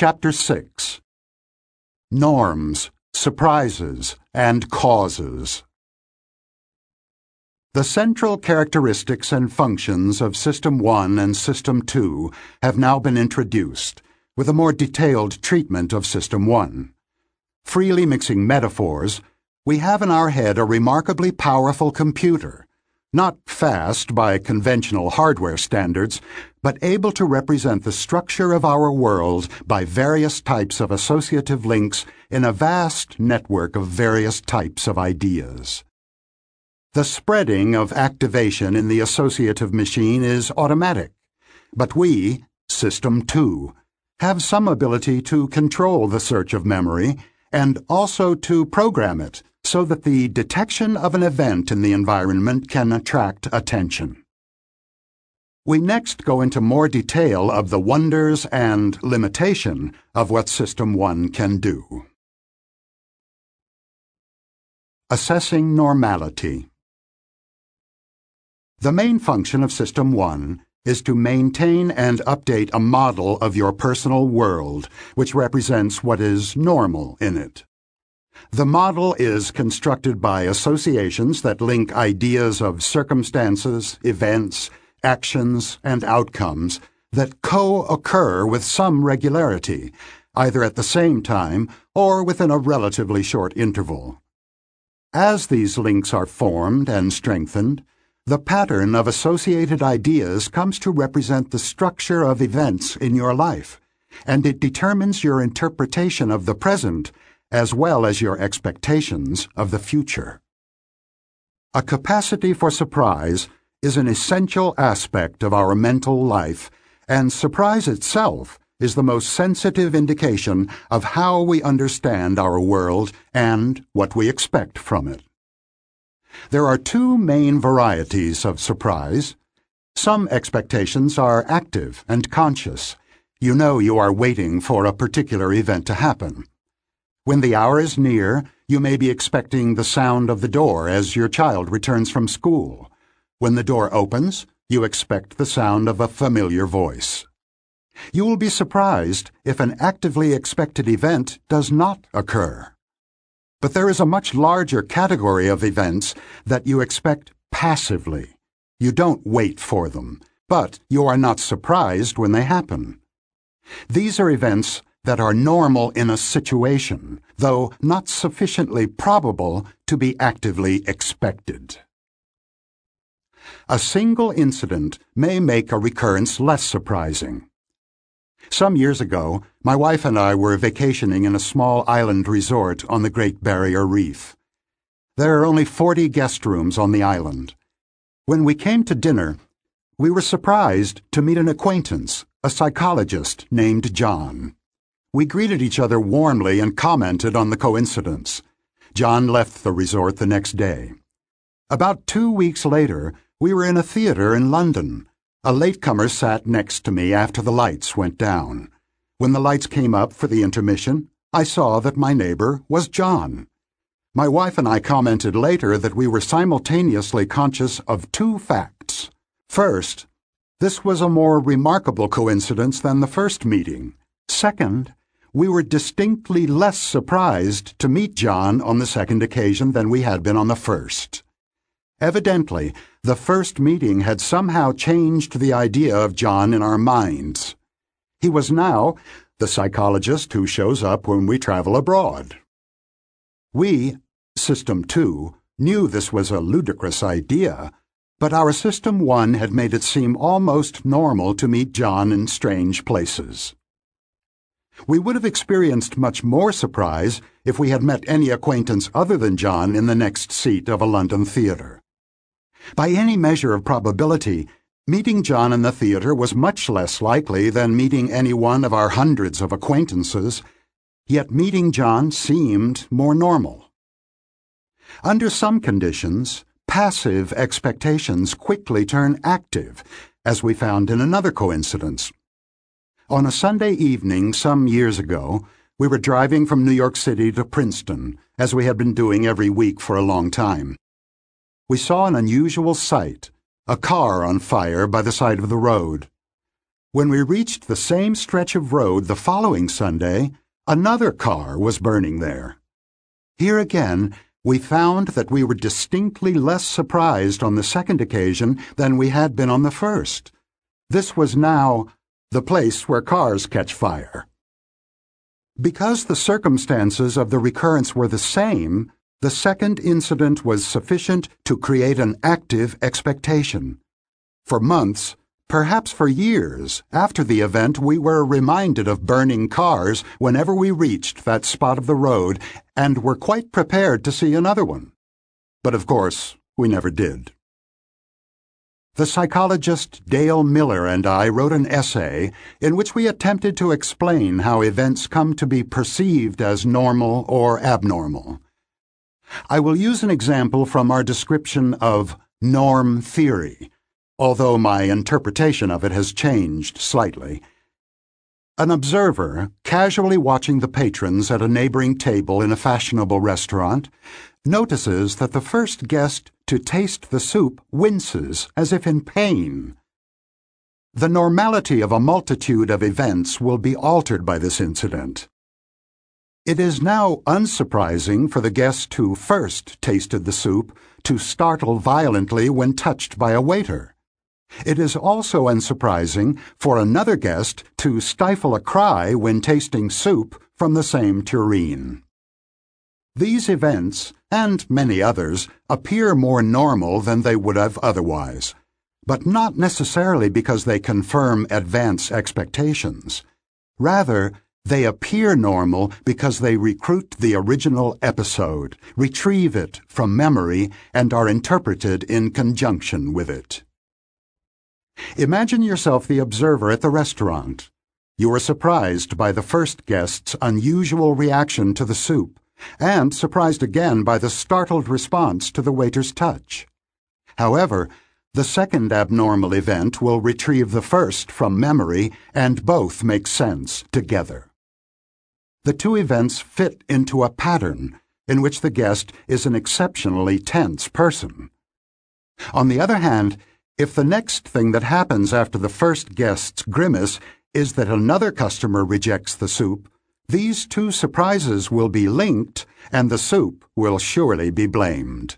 Chapter 6 Norms, Surprises, and Causes. The central characteristics and functions of System 1 and System 2 have now been introduced, with a more detailed treatment of System 1. Freely mixing metaphors, we have in our head a remarkably powerful computer not fast by conventional hardware standards, but able to represent the structure of our world by various types of associative links in a vast network of various types of ideas. The spreading of activation in the associative machine is automatic, but we, System 2, have some ability to control the search of memory and also to program it so that the detection of an event in the environment can attract attention. We next go into more detail of the wonders and limitation of what System 1 can do. Assessing Normality The main function of System 1 is to maintain and update a model of your personal world, which represents what is normal in it. The model is constructed by associations that link ideas of circumstances, events, actions, and outcomes that co-occur with some regularity, either at the same time or within a relatively short interval. As these links are formed and strengthened, the pattern of associated ideas comes to represent the structure of events in your life, and it determines your interpretation of the present as well as your expectations of the future. A capacity for surprise is an essential aspect of our mental life, and surprise itself is the most sensitive indication of how we understand our world and what we expect from it. There are two main varieties of surprise. Some expectations are active and conscious. You know you are waiting for a particular event to happen. When the hour is near, you may be expecting the sound of the door as your child returns from school. When the door opens, you expect the sound of a familiar voice. You will be surprised if an actively expected event does not occur. But there is a much larger category of events that you expect passively. You don't wait for them, but you are not surprised when they happen. These are events that are normal in a situation, though not sufficiently probable to be actively expected. A single incident may make a recurrence less surprising. Some years ago, my wife and I were vacationing in a small island resort on the Great Barrier Reef. There are only 40 guest rooms on the island. When we came to dinner, we were surprised to meet an acquaintance, a psychologist named John. We greeted each other warmly and commented on the coincidence. John left the resort the next day. About two weeks later, we were in a theater in London. A latecomer sat next to me after the lights went down. When the lights came up for the intermission, I saw that my neighbor was John. My wife and I commented later that we were simultaneously conscious of two facts. First, this was a more remarkable coincidence than the first meeting. Second, we were distinctly less surprised to meet John on the second occasion than we had been on the first. Evidently, the first meeting had somehow changed the idea of John in our minds. He was now the psychologist who shows up when we travel abroad. We, System 2, knew this was a ludicrous idea, but our System 1 had made it seem almost normal to meet John in strange places. We would have experienced much more surprise if we had met any acquaintance other than John in the next seat of a London theatre. By any measure of probability, meeting John in the theatre was much less likely than meeting any one of our hundreds of acquaintances, yet meeting John seemed more normal. Under some conditions, passive expectations quickly turn active, as we found in another coincidence. On a Sunday evening some years ago, we were driving from New York City to Princeton, as we had been doing every week for a long time. We saw an unusual sight a car on fire by the side of the road. When we reached the same stretch of road the following Sunday, another car was burning there. Here again, we found that we were distinctly less surprised on the second occasion than we had been on the first. This was now the place where cars catch fire. Because the circumstances of the recurrence were the same, the second incident was sufficient to create an active expectation. For months, Perhaps for years after the event, we were reminded of burning cars whenever we reached that spot of the road and were quite prepared to see another one. But of course, we never did. The psychologist Dale Miller and I wrote an essay in which we attempted to explain how events come to be perceived as normal or abnormal. I will use an example from our description of norm theory although my interpretation of it has changed slightly. An observer, casually watching the patrons at a neighboring table in a fashionable restaurant, notices that the first guest to taste the soup winces as if in pain. The normality of a multitude of events will be altered by this incident. It is now unsurprising for the guest who first tasted the soup to startle violently when touched by a waiter. It is also unsurprising for another guest to stifle a cry when tasting soup from the same tureen. These events, and many others, appear more normal than they would have otherwise, but not necessarily because they confirm advance expectations. Rather, they appear normal because they recruit the original episode, retrieve it from memory, and are interpreted in conjunction with it. Imagine yourself the observer at the restaurant. You are surprised by the first guest's unusual reaction to the soup, and surprised again by the startled response to the waiter's touch. However, the second abnormal event will retrieve the first from memory, and both make sense together. The two events fit into a pattern in which the guest is an exceptionally tense person. On the other hand, if the next thing that happens after the first guest's grimace is that another customer rejects the soup, these two surprises will be linked and the soup will surely be blamed.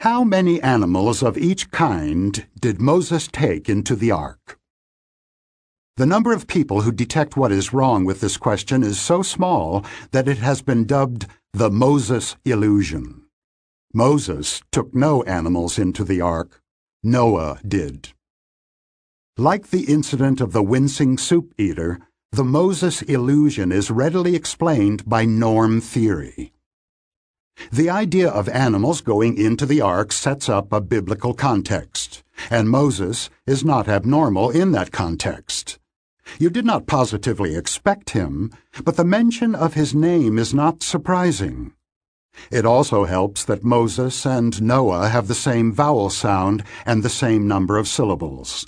How many animals of each kind did Moses take into the ark? The number of people who detect what is wrong with this question is so small that it has been dubbed the Moses illusion. Moses took no animals into the ark. Noah did. Like the incident of the wincing soup eater, the Moses illusion is readily explained by norm theory. The idea of animals going into the ark sets up a biblical context, and Moses is not abnormal in that context. You did not positively expect him, but the mention of his name is not surprising. It also helps that Moses and Noah have the same vowel sound and the same number of syllables.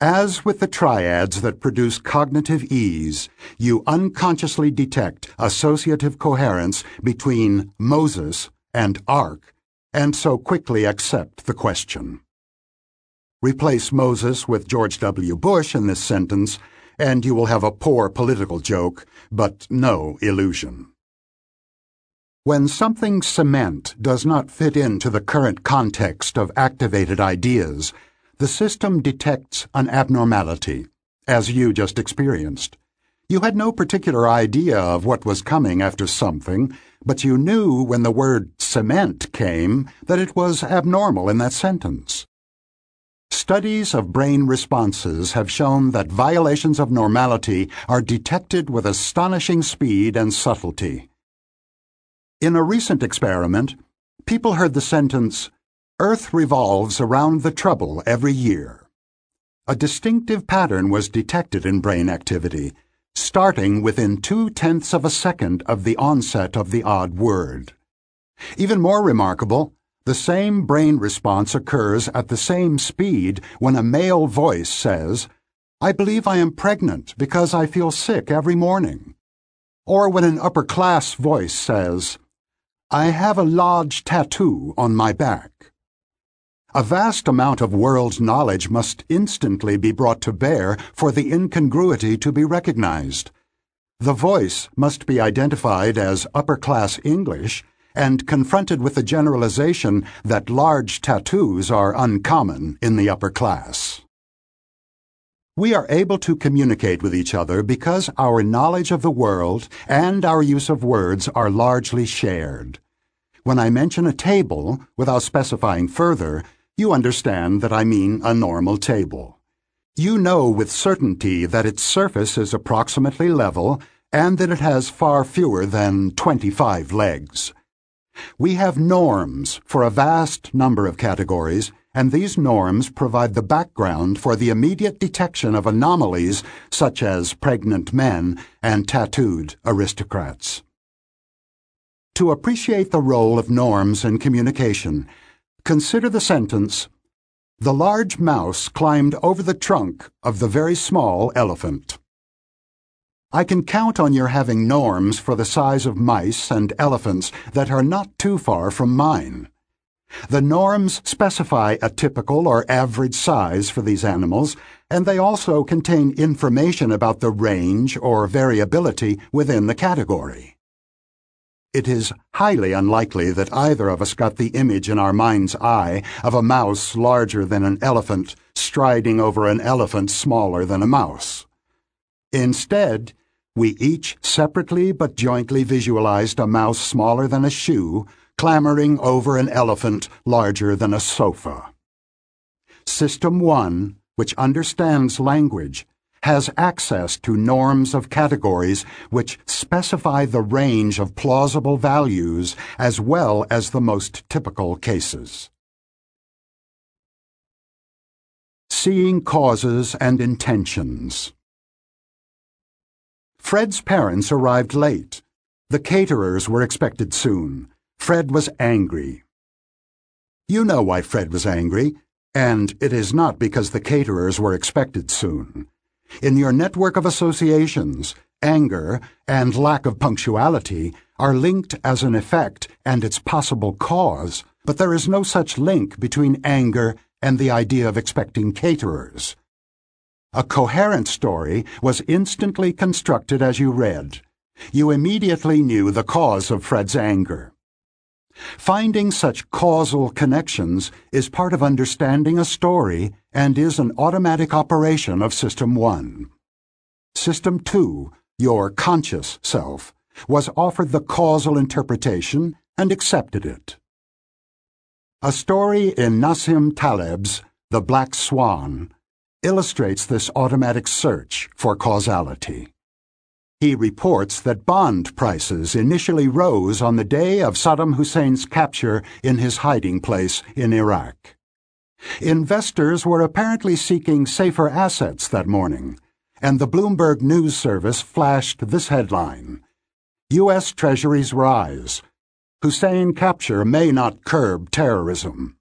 As with the triads that produce cognitive ease, you unconsciously detect associative coherence between Moses and Ark, and so quickly accept the question. Replace Moses with George W. Bush in this sentence, and you will have a poor political joke, but no illusion. When something cement does not fit into the current context of activated ideas, the system detects an abnormality, as you just experienced. You had no particular idea of what was coming after something, but you knew when the word cement came that it was abnormal in that sentence. Studies of brain responses have shown that violations of normality are detected with astonishing speed and subtlety. In a recent experiment, people heard the sentence, Earth revolves around the trouble every year. A distinctive pattern was detected in brain activity, starting within two tenths of a second of the onset of the odd word. Even more remarkable, the same brain response occurs at the same speed when a male voice says, I believe I am pregnant because I feel sick every morning. Or when an upper class voice says, I have a large tattoo on my back. A vast amount of world knowledge must instantly be brought to bear for the incongruity to be recognized. The voice must be identified as upper class English and confronted with the generalization that large tattoos are uncommon in the upper class. We are able to communicate with each other because our knowledge of the world and our use of words are largely shared. When I mention a table, without specifying further, you understand that I mean a normal table. You know with certainty that its surface is approximately level and that it has far fewer than 25 legs. We have norms for a vast number of categories, and these norms provide the background for the immediate detection of anomalies such as pregnant men and tattooed aristocrats. To appreciate the role of norms in communication, Consider the sentence The large mouse climbed over the trunk of the very small elephant. I can count on your having norms for the size of mice and elephants that are not too far from mine. The norms specify a typical or average size for these animals, and they also contain information about the range or variability within the category. It is highly unlikely that either of us got the image in our mind's eye of a mouse larger than an elephant striding over an elephant smaller than a mouse. Instead, we each separately but jointly visualized a mouse smaller than a shoe clambering over an elephant larger than a sofa. System 1, which understands language, has access to norms of categories which specify the range of plausible values as well as the most typical cases. Seeing Causes and Intentions Fred's parents arrived late. The caterers were expected soon. Fred was angry. You know why Fred was angry, and it is not because the caterers were expected soon. In your network of associations, anger and lack of punctuality are linked as an effect and its possible cause, but there is no such link between anger and the idea of expecting caterers. A coherent story was instantly constructed as you read. You immediately knew the cause of Fred's anger. Finding such causal connections is part of understanding a story and is an automatic operation of System 1. System 2, your conscious self, was offered the causal interpretation and accepted it. A story in Nassim Taleb's The Black Swan illustrates this automatic search for causality. He reports that bond prices initially rose on the day of Saddam Hussein's capture in his hiding place in Iraq. Investors were apparently seeking safer assets that morning, and the Bloomberg News Service flashed this headline U.S. Treasuries rise. Hussein capture may not curb terrorism.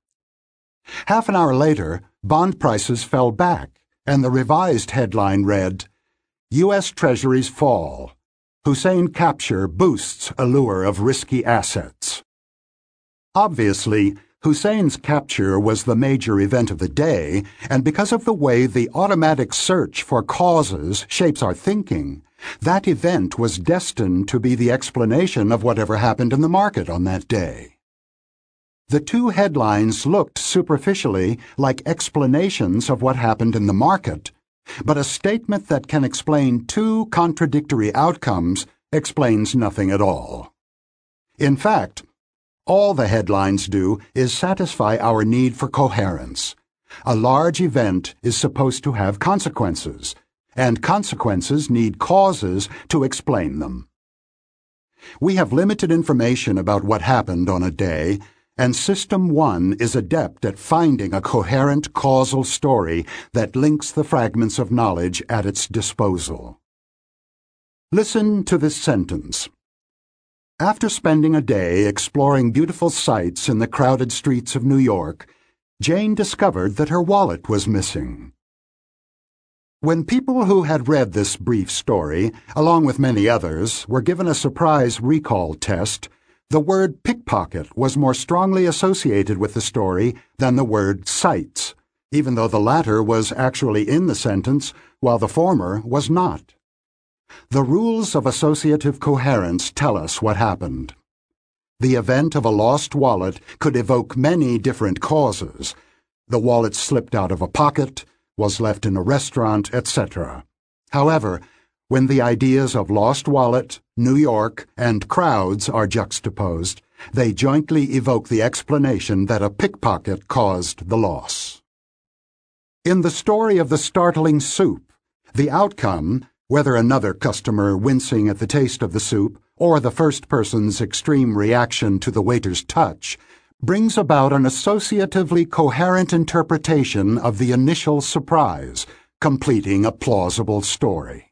Half an hour later, bond prices fell back, and the revised headline read, U.S. Treasuries fall. Hussein capture boosts allure of risky assets. Obviously, Hussein's capture was the major event of the day, and because of the way the automatic search for causes shapes our thinking, that event was destined to be the explanation of whatever happened in the market on that day. The two headlines looked superficially like explanations of what happened in the market but a statement that can explain two contradictory outcomes explains nothing at all. In fact, all the headlines do is satisfy our need for coherence. A large event is supposed to have consequences, and consequences need causes to explain them. We have limited information about what happened on a day, and System 1 is adept at finding a coherent causal story that links the fragments of knowledge at its disposal. Listen to this sentence. After spending a day exploring beautiful sights in the crowded streets of New York, Jane discovered that her wallet was missing. When people who had read this brief story, along with many others, were given a surprise recall test, the word pickpocket was more strongly associated with the story than the word sights, even though the latter was actually in the sentence while the former was not. The rules of associative coherence tell us what happened. The event of a lost wallet could evoke many different causes. The wallet slipped out of a pocket, was left in a restaurant, etc. However, when the ideas of lost wallet, New York, and crowds are juxtaposed, they jointly evoke the explanation that a pickpocket caused the loss. In the story of the startling soup, the outcome, whether another customer wincing at the taste of the soup or the first person's extreme reaction to the waiter's touch, brings about an associatively coherent interpretation of the initial surprise, completing a plausible story.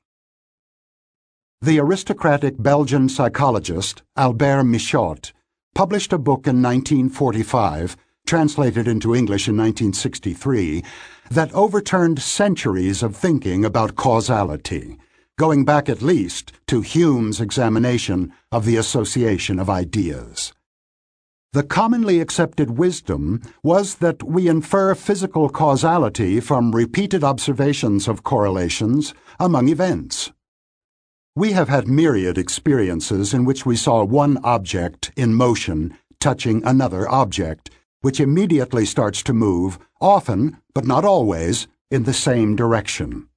The aristocratic Belgian psychologist Albert Michotte published a book in 1945, translated into English in 1963, that overturned centuries of thinking about causality, going back at least to Hume's examination of the association of ideas. The commonly accepted wisdom was that we infer physical causality from repeated observations of correlations among events. We have had myriad experiences in which we saw one object in motion touching another object, which immediately starts to move, often, but not always, in the same direction.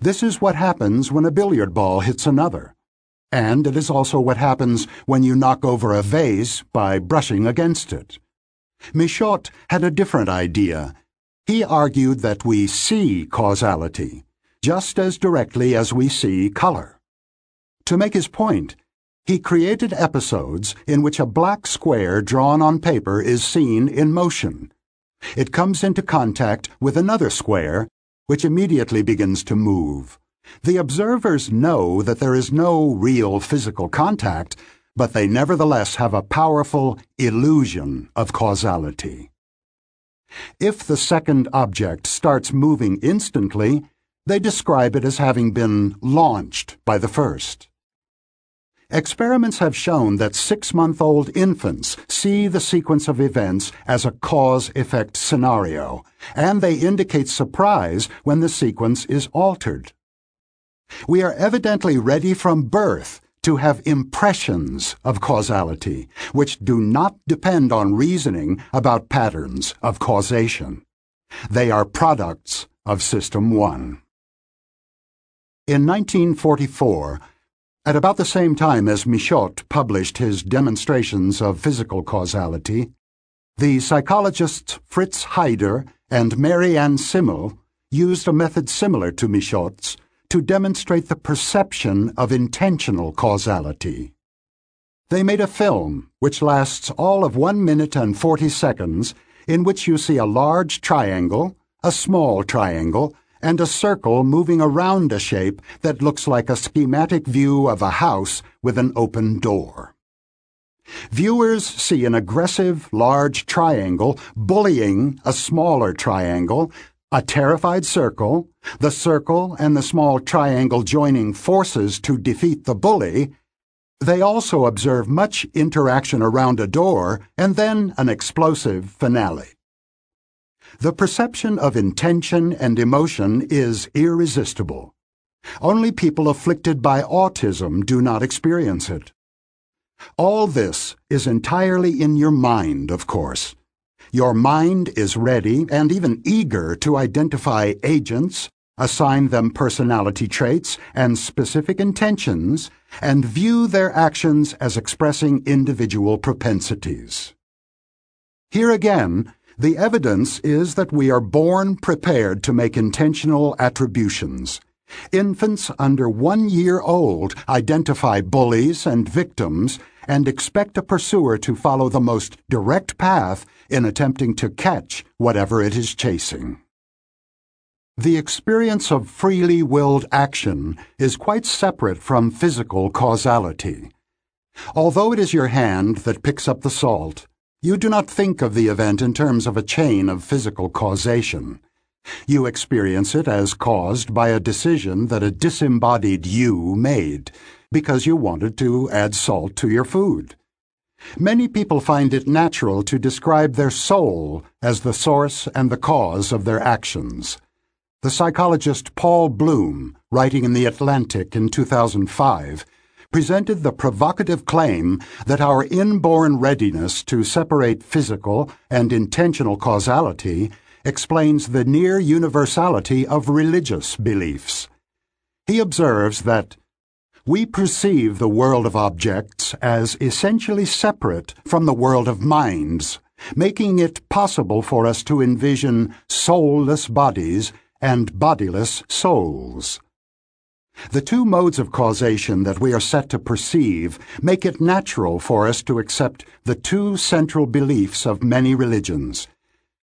This is what happens when a billiard ball hits another and it is also what happens when you knock over a vase by brushing against it. Michotte had a different idea. He argued that we see causality just as directly as we see color. To make his point, he created episodes in which a black square drawn on paper is seen in motion. It comes into contact with another square, which immediately begins to move. The observers know that there is no real physical contact, but they nevertheless have a powerful illusion of causality. If the second object starts moving instantly, they describe it as having been launched by the first. Experiments have shown that six month old infants see the sequence of events as a cause effect scenario, and they indicate surprise when the sequence is altered. We are evidently ready from birth to have impressions of causality, which do not depend on reasoning about patterns of causation. They are products of System 1. In 1944, at about the same time as Michotte published his demonstrations of physical causality, the psychologists Fritz Heider and Mary Ann Simmel used a method similar to Michotte's to demonstrate the perception of intentional causality. They made a film which lasts all of 1 minute and 40 seconds in which you see a large triangle, a small triangle, and a circle moving around a shape that looks like a schematic view of a house with an open door. Viewers see an aggressive, large triangle bullying a smaller triangle a terrified circle, the circle and the small triangle joining forces to defeat the bully, they also observe much interaction around a door and then an explosive finale. The perception of intention and emotion is irresistible. Only people afflicted by autism do not experience it. All this is entirely in your mind, of course. Your mind is ready and even eager to identify agents, assign them personality traits and specific intentions, and view their actions as expressing individual propensities. Here again, the evidence is that we are born prepared to make intentional attributions. Infants under one year old identify bullies and victims and expect a pursuer to follow the most direct path in attempting to catch whatever it is chasing. The experience of freely willed action is quite separate from physical causality. Although it is your hand that picks up the salt, you do not think of the event in terms of a chain of physical causation. You experience it as caused by a decision that a disembodied you made because you wanted to add salt to your food. Many people find it natural to describe their soul as the source and the cause of their actions. The psychologist Paul Bloom, writing in The Atlantic in 2005, presented the provocative claim that our inborn readiness to separate physical and intentional causality explains the near universality of religious beliefs. He observes that we perceive the world of objects as essentially separate from the world of minds, making it possible for us to envision soulless bodies and bodiless souls. The two modes of causation that we are set to perceive make it natural for us to accept the two central beliefs of many religions.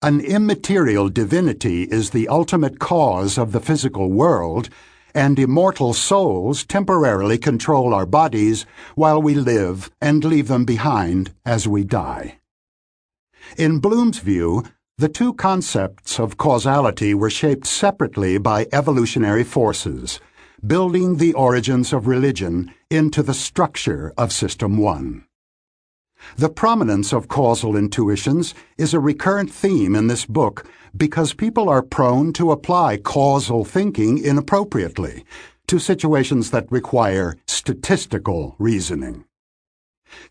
An immaterial divinity is the ultimate cause of the physical world, and immortal souls temporarily control our bodies while we live and leave them behind as we die. In Bloom's view, the two concepts of causality were shaped separately by evolutionary forces building the origins of religion into the structure of System 1. The prominence of causal intuitions is a recurrent theme in this book because people are prone to apply causal thinking inappropriately to situations that require statistical reasoning.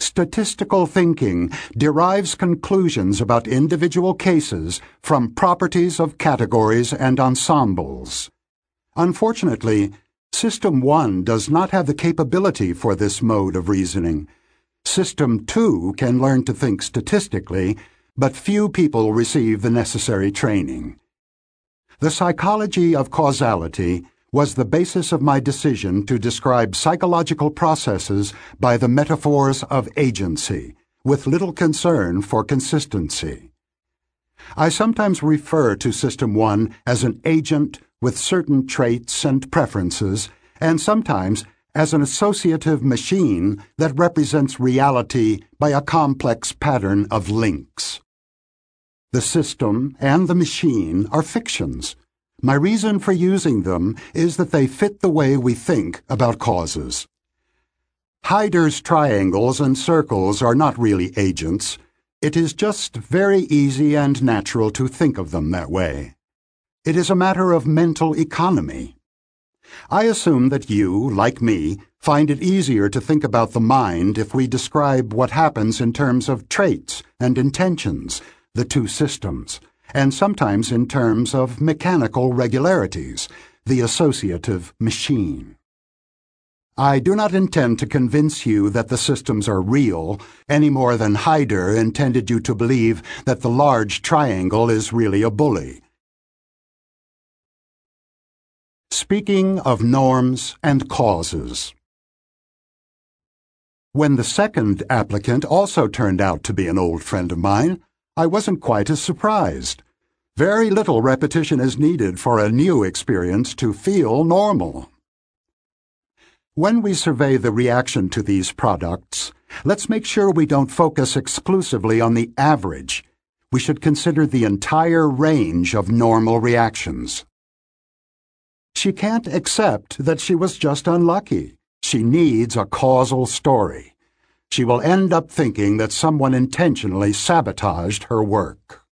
Statistical thinking derives conclusions about individual cases from properties of categories and ensembles. Unfortunately, System 1 does not have the capability for this mode of reasoning. System 2 can learn to think statistically, but few people receive the necessary training. The psychology of causality was the basis of my decision to describe psychological processes by the metaphors of agency, with little concern for consistency. I sometimes refer to System 1 as an agent with certain traits and preferences, and sometimes as an associative machine that represents reality by a complex pattern of links. The system and the machine are fictions. My reason for using them is that they fit the way we think about causes. Heider's triangles and circles are not really agents. It is just very easy and natural to think of them that way. It is a matter of mental economy. I assume that you, like me, find it easier to think about the mind if we describe what happens in terms of traits and intentions, the two systems, and sometimes in terms of mechanical regularities, the associative machine. I do not intend to convince you that the systems are real any more than Heider intended you to believe that the large triangle is really a bully Speaking of norms and causes. When the second applicant also turned out to be an old friend of mine, I wasn't quite as surprised. Very little repetition is needed for a new experience to feel normal. When we survey the reaction to these products, let's make sure we don't focus exclusively on the average. We should consider the entire range of normal reactions. She can't accept that she was just unlucky. She needs a causal story. She will end up thinking that someone intentionally sabotaged her work.